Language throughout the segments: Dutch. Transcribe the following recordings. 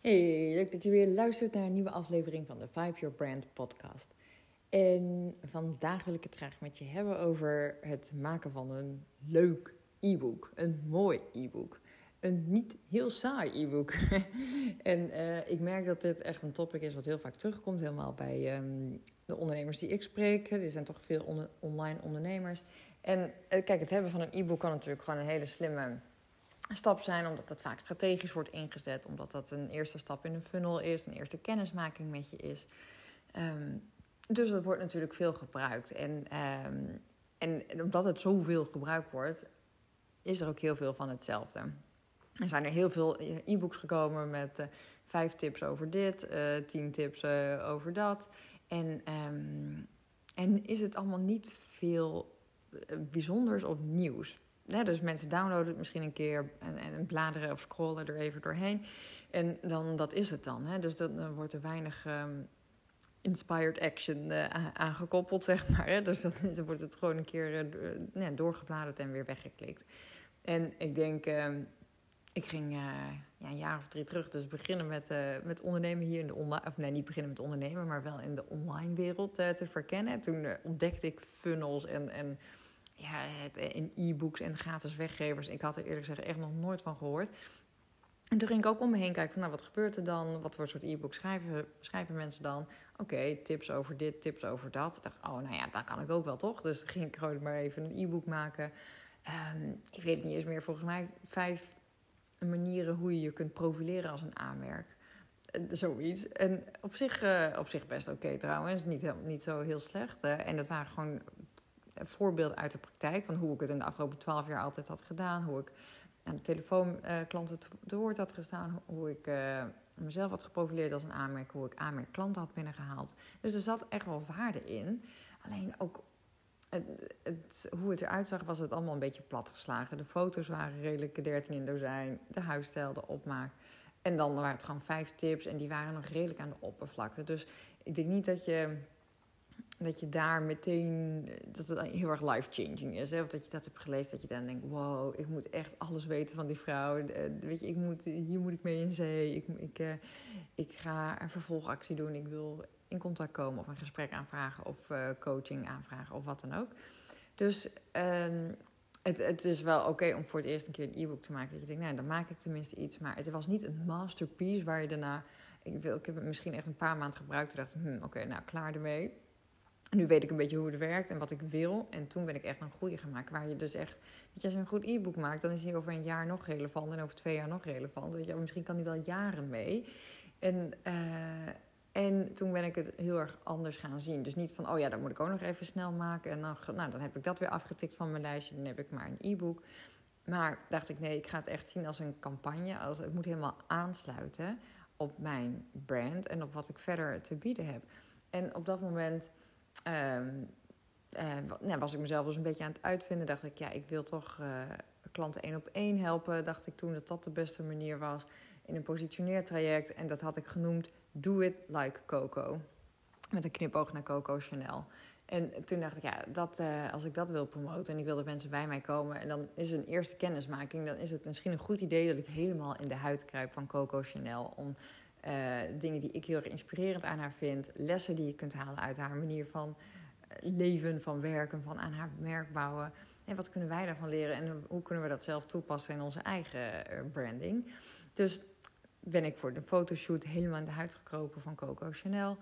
Hey, leuk dat je weer luistert naar een nieuwe aflevering van de Vibe Your Brand podcast. En vandaag wil ik het graag met je hebben over het maken van een leuk e-book. Een mooi e-book. Een niet heel saai e-book. en uh, ik merk dat dit echt een topic is wat heel vaak terugkomt. Helemaal bij um, de ondernemers die ik spreek. Er zijn toch veel on online ondernemers. En uh, kijk, het hebben van een e-book kan natuurlijk gewoon een hele slimme stap zijn, omdat dat vaak strategisch wordt ingezet, omdat dat een eerste stap in een funnel is, een eerste kennismaking met je is. Um, dus dat wordt natuurlijk veel gebruikt. En, um, en omdat het zoveel gebruikt wordt, is er ook heel veel van hetzelfde. Er zijn er heel veel e-books gekomen met uh, vijf tips over dit, uh, tien tips uh, over dat. En, um, en is het allemaal niet veel bijzonders of nieuws. Dus mensen downloaden het misschien een keer en, en bladeren of scrollen er even doorheen. En dan, dat is het dan. Hè? Dus dan wordt er weinig um, inspired action uh, aangekoppeld, zeg maar. Hè? Dus dan, wordt het gewoon een keer uh, doorgebladerd en weer weggeklikt. En ik denk, uh, ik ging ja, een jaar of drie terug dus beginnen met, met ondernemen hier in de online... Of nee, niet beginnen met ondernemen, maar wel in de online wereld te verkennen. Toen ontdekte ik funnels en... en ja, in e-books en gratis weggevers. Ik had er eerlijk gezegd echt nog nooit van gehoord. En toen ging ik ook om me heen kijken van, nou, wat gebeurt er dan? Wat voor soort e-books schrijven, schrijven mensen dan? Oké, tips over dit, tips over dat. Ik dacht, oh, nou ja, dat kan ik ook wel, toch? Dus ging ik gewoon maar even een e-book maken. Um, ik weet het niet eens meer, volgens mij vijf manieren hoe je je kunt profileren als een aanmerk. Uh, zoiets. En op zich, uh, op zich best oké trouwens, niet, niet zo heel slecht. Uh, en dat waren gewoon voorbeelden uit de praktijk van hoe ik het in de afgelopen twaalf jaar altijd had gedaan. Hoe ik aan de telefoon uh, klanten te woord had gestaan. Hoe ik uh, mezelf had geprofileerd als een aanmerk. Hoe ik aanmerk klanten had binnengehaald. Dus er zat echt wel waarde in. Alleen ook het, het, hoe het eruit zag was het allemaal een beetje platgeslagen. De foto's waren redelijk 13 in dozijn. De huisstijl, de opmaak. En dan waren het gewoon vijf tips en die waren nog redelijk aan de oppervlakte. Dus ik denk niet dat je dat je daar meteen, dat het heel erg life-changing is. Hè? Of dat je dat hebt gelezen, dat je dan denkt, wow, ik moet echt alles weten van die vrouw. Weet je, ik moet, hier moet ik mee in zee. Ik, ik, uh, ik ga een vervolgactie doen. Ik wil in contact komen of een gesprek aanvragen of coaching aanvragen of wat dan ook. Dus um, het, het is wel oké om voor het eerst een keer een e-book te maken. Dat je denkt, nou, dan maak ik tenminste iets. Maar het was niet een masterpiece waar je daarna... Ik, wil, ik heb het misschien echt een paar maanden gebruikt. Toen dacht ik, hm, oké, nou, klaar ermee nu weet ik een beetje hoe het werkt en wat ik wil. En toen ben ik echt een goede gemaakt. Waar je dus echt, weet je, als je een goed e-book maakt, dan is hij over een jaar nog relevant en over twee jaar nog relevant. Weet je, misschien kan hij wel jaren mee. En, uh, en toen ben ik het heel erg anders gaan zien. Dus niet van, oh ja, dat moet ik ook nog even snel maken. En dan, nou, dan heb ik dat weer afgetikt van mijn lijstje. Dan heb ik maar een e-book. Maar dacht ik, nee, ik ga het echt zien als een campagne. Als, het moet helemaal aansluiten op mijn brand en op wat ik verder te bieden heb. En op dat moment Um, uh, nou, was ik mezelf dus een beetje aan het uitvinden. Dacht ik, ja, ik wil toch uh, klanten één op één helpen. Dacht ik toen dat dat de beste manier was in een positioneertraject. En dat had ik genoemd Do It Like Coco. Met een knipoog naar Coco Chanel. En toen dacht ik, ja, dat, uh, als ik dat wil promoten en ik wil dat mensen bij mij komen... en dan is een eerste kennismaking... dan is het misschien een goed idee dat ik helemaal in de huid kruip van Coco Chanel... om uh, dingen die ik heel erg inspirerend aan haar vind. Lessen die je kunt halen uit haar manier van eh, leven, van werken, van aan haar merk bouwen. En wat kunnen wij daarvan leren en hoe kunnen we dat zelf toepassen in onze eigen uh, branding? Dus ben ik voor de fotoshoot helemaal in de huid gekropen van Coco Chanel.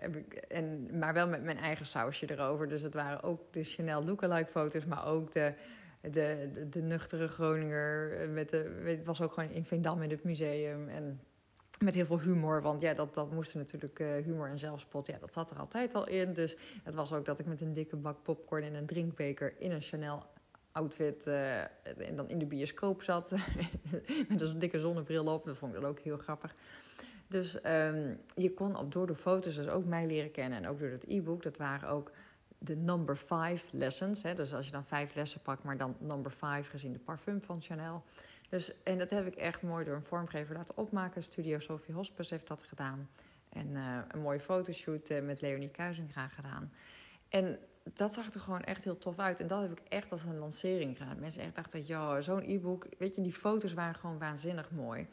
Ik, en, maar wel met mijn eigen sausje erover. Dus het waren ook de Chanel lookalike foto's, maar ook de de, de, nuchtere Groninger. Eh, met de, het was ook gewoon in Veendam in het museum. En met heel veel humor. Want ja, dat, dat moest natuurlijk uh, humor en zelfspot. Ja, dat zat er altijd al in. Dus het was ook dat ik met een dikke bak popcorn en een drinkbeker in een Chanel outfit uh, en dan in de bioscoop zat. met een dikke zonnebril op. Dat vond ik dan ook heel grappig. Dus um, je kon op, door de foto's dus ook mij leren kennen. En ook door het e-book. Dat waren ook de number five lessons. Hè? Dus als je dan vijf lessen pakt, maar dan number five gezien de parfum van Chanel. Dus, en dat heb ik echt mooi door een vormgever laten opmaken. Studio Sophie Hospes heeft dat gedaan. En uh, een mooie fotoshoot uh, met Leonie Kuizinga gedaan. En dat zag er gewoon echt heel tof uit. En dat heb ik echt als een lancering gedaan. Mensen echt dachten, ja, zo'n e-book... Weet je, die foto's waren gewoon waanzinnig mooi.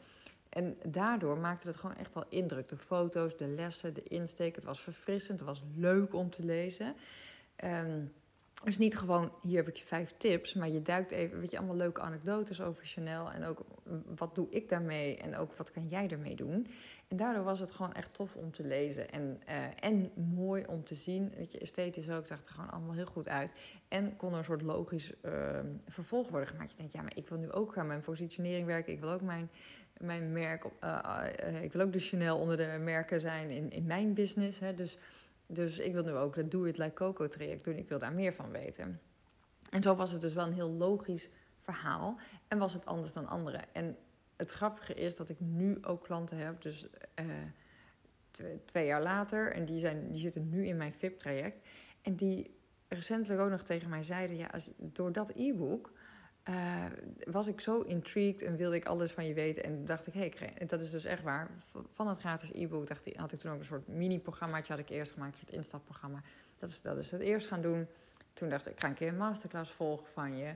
En daardoor maakte het gewoon echt wel indruk. De foto's, de lessen, de insteek. Het was verfrissend, het was leuk om te lezen. Um, dus niet gewoon, hier heb ik je vijf tips, maar je duikt even, weet je, allemaal leuke anekdotes over Chanel. En ook, wat doe ik daarmee en ook, wat kan jij daarmee doen? En daardoor was het gewoon echt tof om te lezen en, uh, en mooi om te zien. Weet je, esthetisch ook, zag er gewoon allemaal heel goed uit. En kon er een soort logisch uh, vervolg worden gemaakt. Je denkt, ja, maar ik wil nu ook aan mijn positionering werken. Ik wil ook mijn, mijn merk, uh, ik wil ook de Chanel onder de merken zijn in, in mijn business. Hè, dus dus ik wil nu ook dat Doe It Like Coco traject doen. Ik wil daar meer van weten. En zo was het dus wel een heel logisch verhaal. En was het anders dan anderen. En het grappige is dat ik nu ook klanten heb, dus uh, twee, jaar later. En die, zijn, die zitten nu in mijn VIP-traject. En die recentelijk ook nog tegen mij zeiden: ja, als, door dat e-book uh, was ik zo intrigued en wilde ik alles van je weten. En dacht ik, hé, hey, dat is dus echt waar. Van het gratis e-book dacht had ik toen ook een soort mini-programmaatje had ik eerst gemaakt, een soort instapprogramma. Dat is, dat is het eerst gaan doen. Toen dacht ik, ik ga een keer een masterclass volgen van je.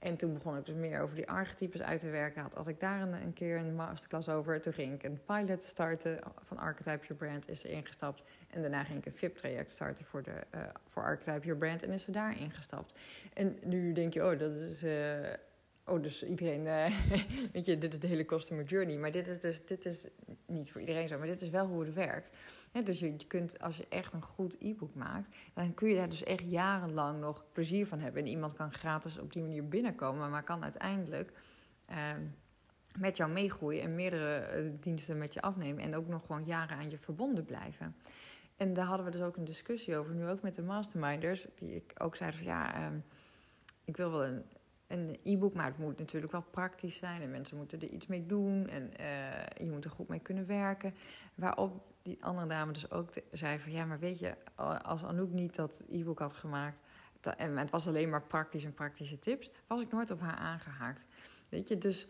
En toen begon ik dus meer over die archetypes uit te werken. Had, ik daar een, een, keer een masterclass over. Toen ging ik een pilot starten van Archetype Your Brand, is er ingestapt. En daarna ging ik een VIP-traject starten voor, de, uh, voor Archetype Your Brand en is er daar ingestapt. En nu denk je, oh, dat is... Uh, oh, dus iedereen, uh, weet je, dit is de hele customer journey. Maar dit is dus, dit is niet voor iedereen zo, maar dit is wel hoe het werkt dus je, kunt, als je echt een goed e-book maakt, dan kun je daar dus echt jarenlang nog plezier van hebben. En iemand kan gratis op die manier binnenkomen, maar kan uiteindelijk ehm, met jou meegroeien en meerdere eh, diensten met je afnemen. En ook nog gewoon jaren aan je verbonden blijven. En daar hadden we dus ook een discussie over, nu ook met de masterminders, die ik ook zeiden van ja, ehm, ik wil wel een, een e-book, maar het moet natuurlijk wel praktisch zijn en mensen moeten er iets mee doen en uh, je moet er goed mee kunnen werken. Waarop die andere dame dus ook zei van ja, maar weet je, als Anouk niet dat e-book had gemaakt en het was alleen maar praktisch en praktische tips, was ik nooit op haar aangehaakt. Weet je, dus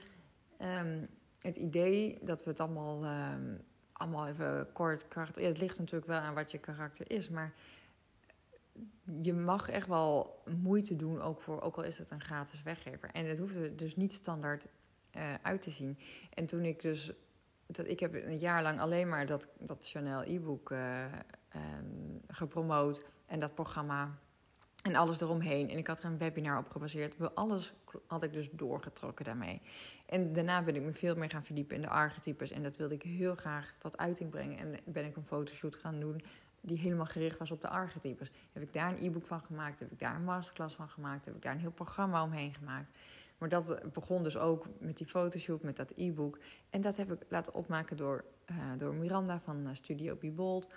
um, het idee dat we het allemaal, um, allemaal even kort. Ja, het ligt natuurlijk wel aan wat je karakter is, maar je mag echt wel moeite doen, ook, voor, ook al is het een gratis weggever. En het hoeft er dus niet standaard uh, uit te zien. En toen ik dus dat, ik heb een jaar lang alleen maar dat, dat Chanel e-book uh, um, gepromoot. En dat programma en alles eromheen. En ik had er een webinar op gebaseerd. Alles had ik dus doorgetrokken daarmee. En daarna ben ik me veel meer gaan verdiepen in de archetypes. En dat wilde ik heel graag tot uiting brengen. En ben ik een fotoshoot gaan doen die helemaal gericht was op de archetypes. Heb ik daar een e-book van gemaakt? Heb ik daar een masterclass van gemaakt? Heb ik daar een heel programma omheen gemaakt? Maar dat begon dus ook met die fotoshoot, met dat e-book. En dat heb ik laten opmaken door, uh, door Miranda van uh, Studio Be Bold.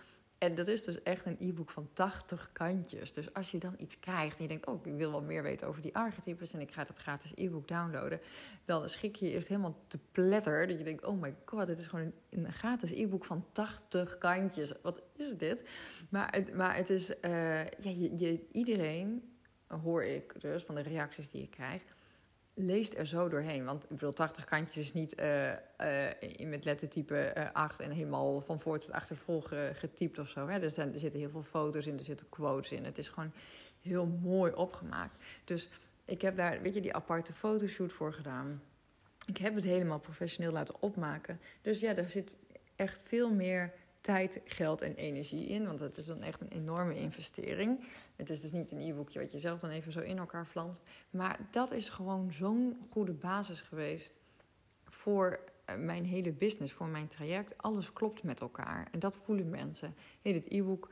En dat is dus echt een e-book van 80 kantjes. Dus als je dan iets krijgt en je denkt, oh, ik wil wel meer weten over die archetypes en ik ga dat gratis e-book downloaden, dan schrik je eerst helemaal te pletter. Dat je denkt, oh my god, dit is gewoon een, gratis e-book van 80 kantjes. Wat is dit? Maar het, maar het is, uh, ja, je, je, iedereen, hoor ik dus van de reacties die ik krijg, leest er zo doorheen. Want ik bedoel, 80 kantjes is niet uh, met lettertype uh, 8 en helemaal van voor tot achter vol getypt of zo. Er, er zitten heel veel foto's in, er zitten quotes in. Het is gewoon heel mooi opgemaakt. Dus ik heb daar, weet je, die aparte fotoshoot voor gedaan. Ik heb het helemaal professioneel laten opmaken. Dus ja, er zit echt veel meer tijd, geld en energie in. Want het is dan echt een enorme investering. Het is dus niet een e-boekje wat je zelf dan even zo in elkaar flanst. Maar dat is gewoon zo'n goede basis geweest voor eh, mijn hele business, voor mijn traject. Alles klopt met elkaar. En dat voelen mensen. Hey, dit e-book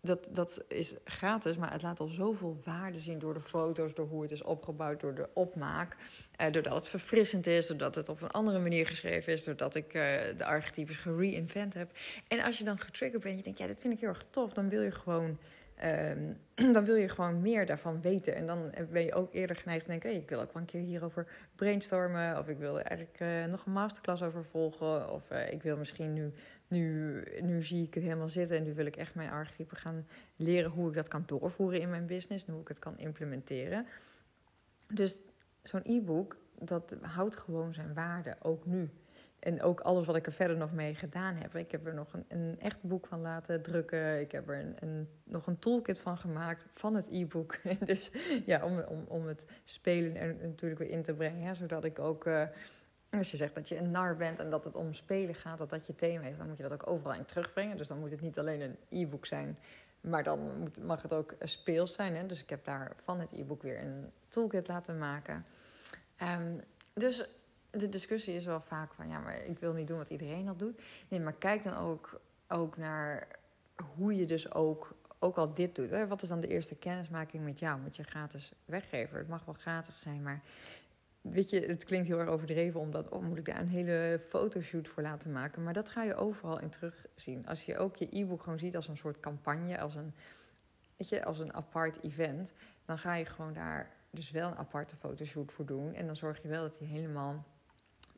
dat, dat is gratis, maar het laat al zoveel waarde zien door de foto's, door hoe het is opgebouwd, door de opmaak. Eh, doordat het verfrissend is, doordat het op een andere manier geschreven is, doordat ik uh, de archetypes gereinvent heb. En als je dan getriggerd bent, je denkt, ja, dit vind ik heel erg tof, dan wil je gewoon. Um, dan wil je gewoon meer daarvan weten. En dan ben je ook eerder geneigd te denken: ik wil ook wel een keer hierover brainstormen. Of ik wil er eigenlijk uh, nog een masterclass over volgen. Of uh, ik wil misschien nu nu, nu zie ik het helemaal zitten en nu wil ik echt mijn archetype gaan leren hoe ik dat kan doorvoeren in mijn business en hoe ik het kan implementeren. Dus zo'n e-book, dat houdt gewoon zijn waarde, ook nu. En ook alles wat ik er verder nog mee gedaan heb. Ik heb er nog een, een echt boek van laten drukken. Ik heb er een, een nog een toolkit van gemaakt van het e-book. dus ja, om, om, om het spelen er natuurlijk weer in te brengen. zodat ik ook uh, als je zegt dat je een nar bent en dat het om spelen gaat, dat dat je thema is, dan moet je dat ook overal in terugbrengen. Dus dan moet het niet alleen een e-book zijn, maar dan moet, mag het ook speels zijn. Hè? Dus ik heb daar van het e-book weer een toolkit laten maken. Um, dus de discussie is wel vaak van ja, maar ik wil niet doen wat iedereen al doet. Nee, maar kijk dan ook, ook naar hoe je dus ook, ook al dit doet. Wat is dan de eerste kennismaking met jou, met je gratis weggever? Het mag wel gratis zijn, maar weet je, het klinkt heel erg overdreven omdat, oh, moet ik daar een hele fotoshoot voor laten maken? Maar dat ga je overal in terugzien. Als je ook je e-book gewoon ziet als een soort campagne, als een, weet je, als een apart event, dan ga je gewoon daar dus wel een aparte fotoshoot voor doen. En dan zorg je wel dat die helemaal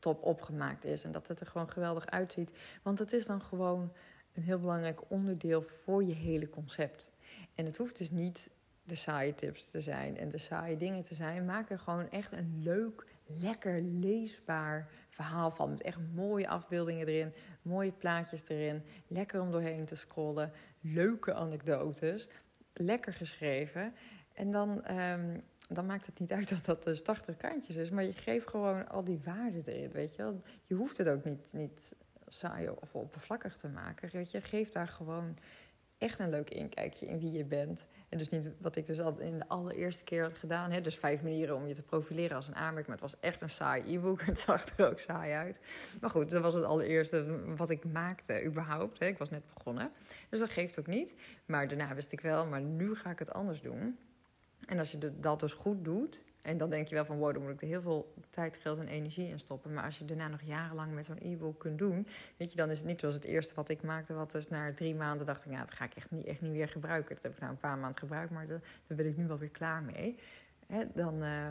top opgemaakt is en dat het er gewoon geweldig uitziet. Want het is dan gewoon een heel belangrijk onderdeel voor je hele concept. En het hoeft dus niet de saaie tips te zijn en de saaie dingen te zijn. Maak er gewoon echt een leuk, lekker leesbaar verhaal van. Met echt mooie afbeeldingen erin, mooie plaatjes erin. Lekker om doorheen te scrollen. Leuke anekdotes. Lekker geschreven. En dan, ehm, dan maakt het niet uit dat dat dus 80 kantjes is. Maar je geeft gewoon al die waarden erin, weet je wel. Je hoeft het ook niet, niet saai of oppervlakkig te maken. Weet je, geef daar gewoon echt een leuk inkijkje in wie je bent. En dus niet wat ik dus al in de allereerste keer had gedaan. Dus vijf manieren om je te profileren als een aanmerk. Maar het was echt een saai e-book. Het zag er ook saai uit. Maar goed, dat was het allereerste wat ik maakte überhaupt. Hè? Ik was net begonnen. Dus dat geeft ook niet. Maar daarna wist ik wel, maar nu ga ik het anders doen. En als je dat dus goed doet, en dan denk je wel van wow, dan moet ik er heel veel tijd, geld en energie in stoppen. Maar als je daarna nog jarenlang met zo'n e-book kunt doen, weet je, dan is het niet zoals het eerste wat ik maakte, wat dus na drie maanden dacht ik, ja, dat ga ik echt niet, echt niet weer gebruiken. Dat heb ik na een paar maanden gebruikt, maar daar ben ik nu wel weer klaar mee. Dan uh,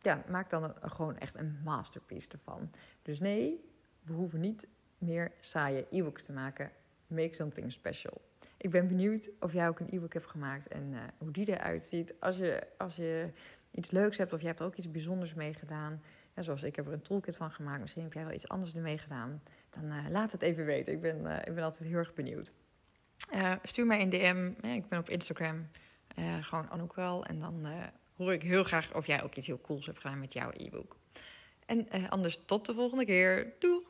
ja, maak dan gewoon echt een masterpiece ervan. Dus nee, we hoeven niet meer saaie e-books te maken. Make something special. Ik ben benieuwd of jij ook een e-book hebt gemaakt en uh, hoe die eruit ziet. Als je, als je iets leuks hebt of je hebt er ook iets bijzonders mee gedaan. Zoals ik heb er een toolkit van gemaakt. Misschien heb jij wel iets anders ermee gedaan. Dan uh, laat het even weten. Ik ben, uh, ik ben altijd heel erg benieuwd. Stuur mij een DM. ik ben op Instagram. gewoon Anouk wel. En dan hoor ik heel graag of jij ook iets heel cools hebt gedaan met jouw e-book. En anders tot de volgende keer. Doeg!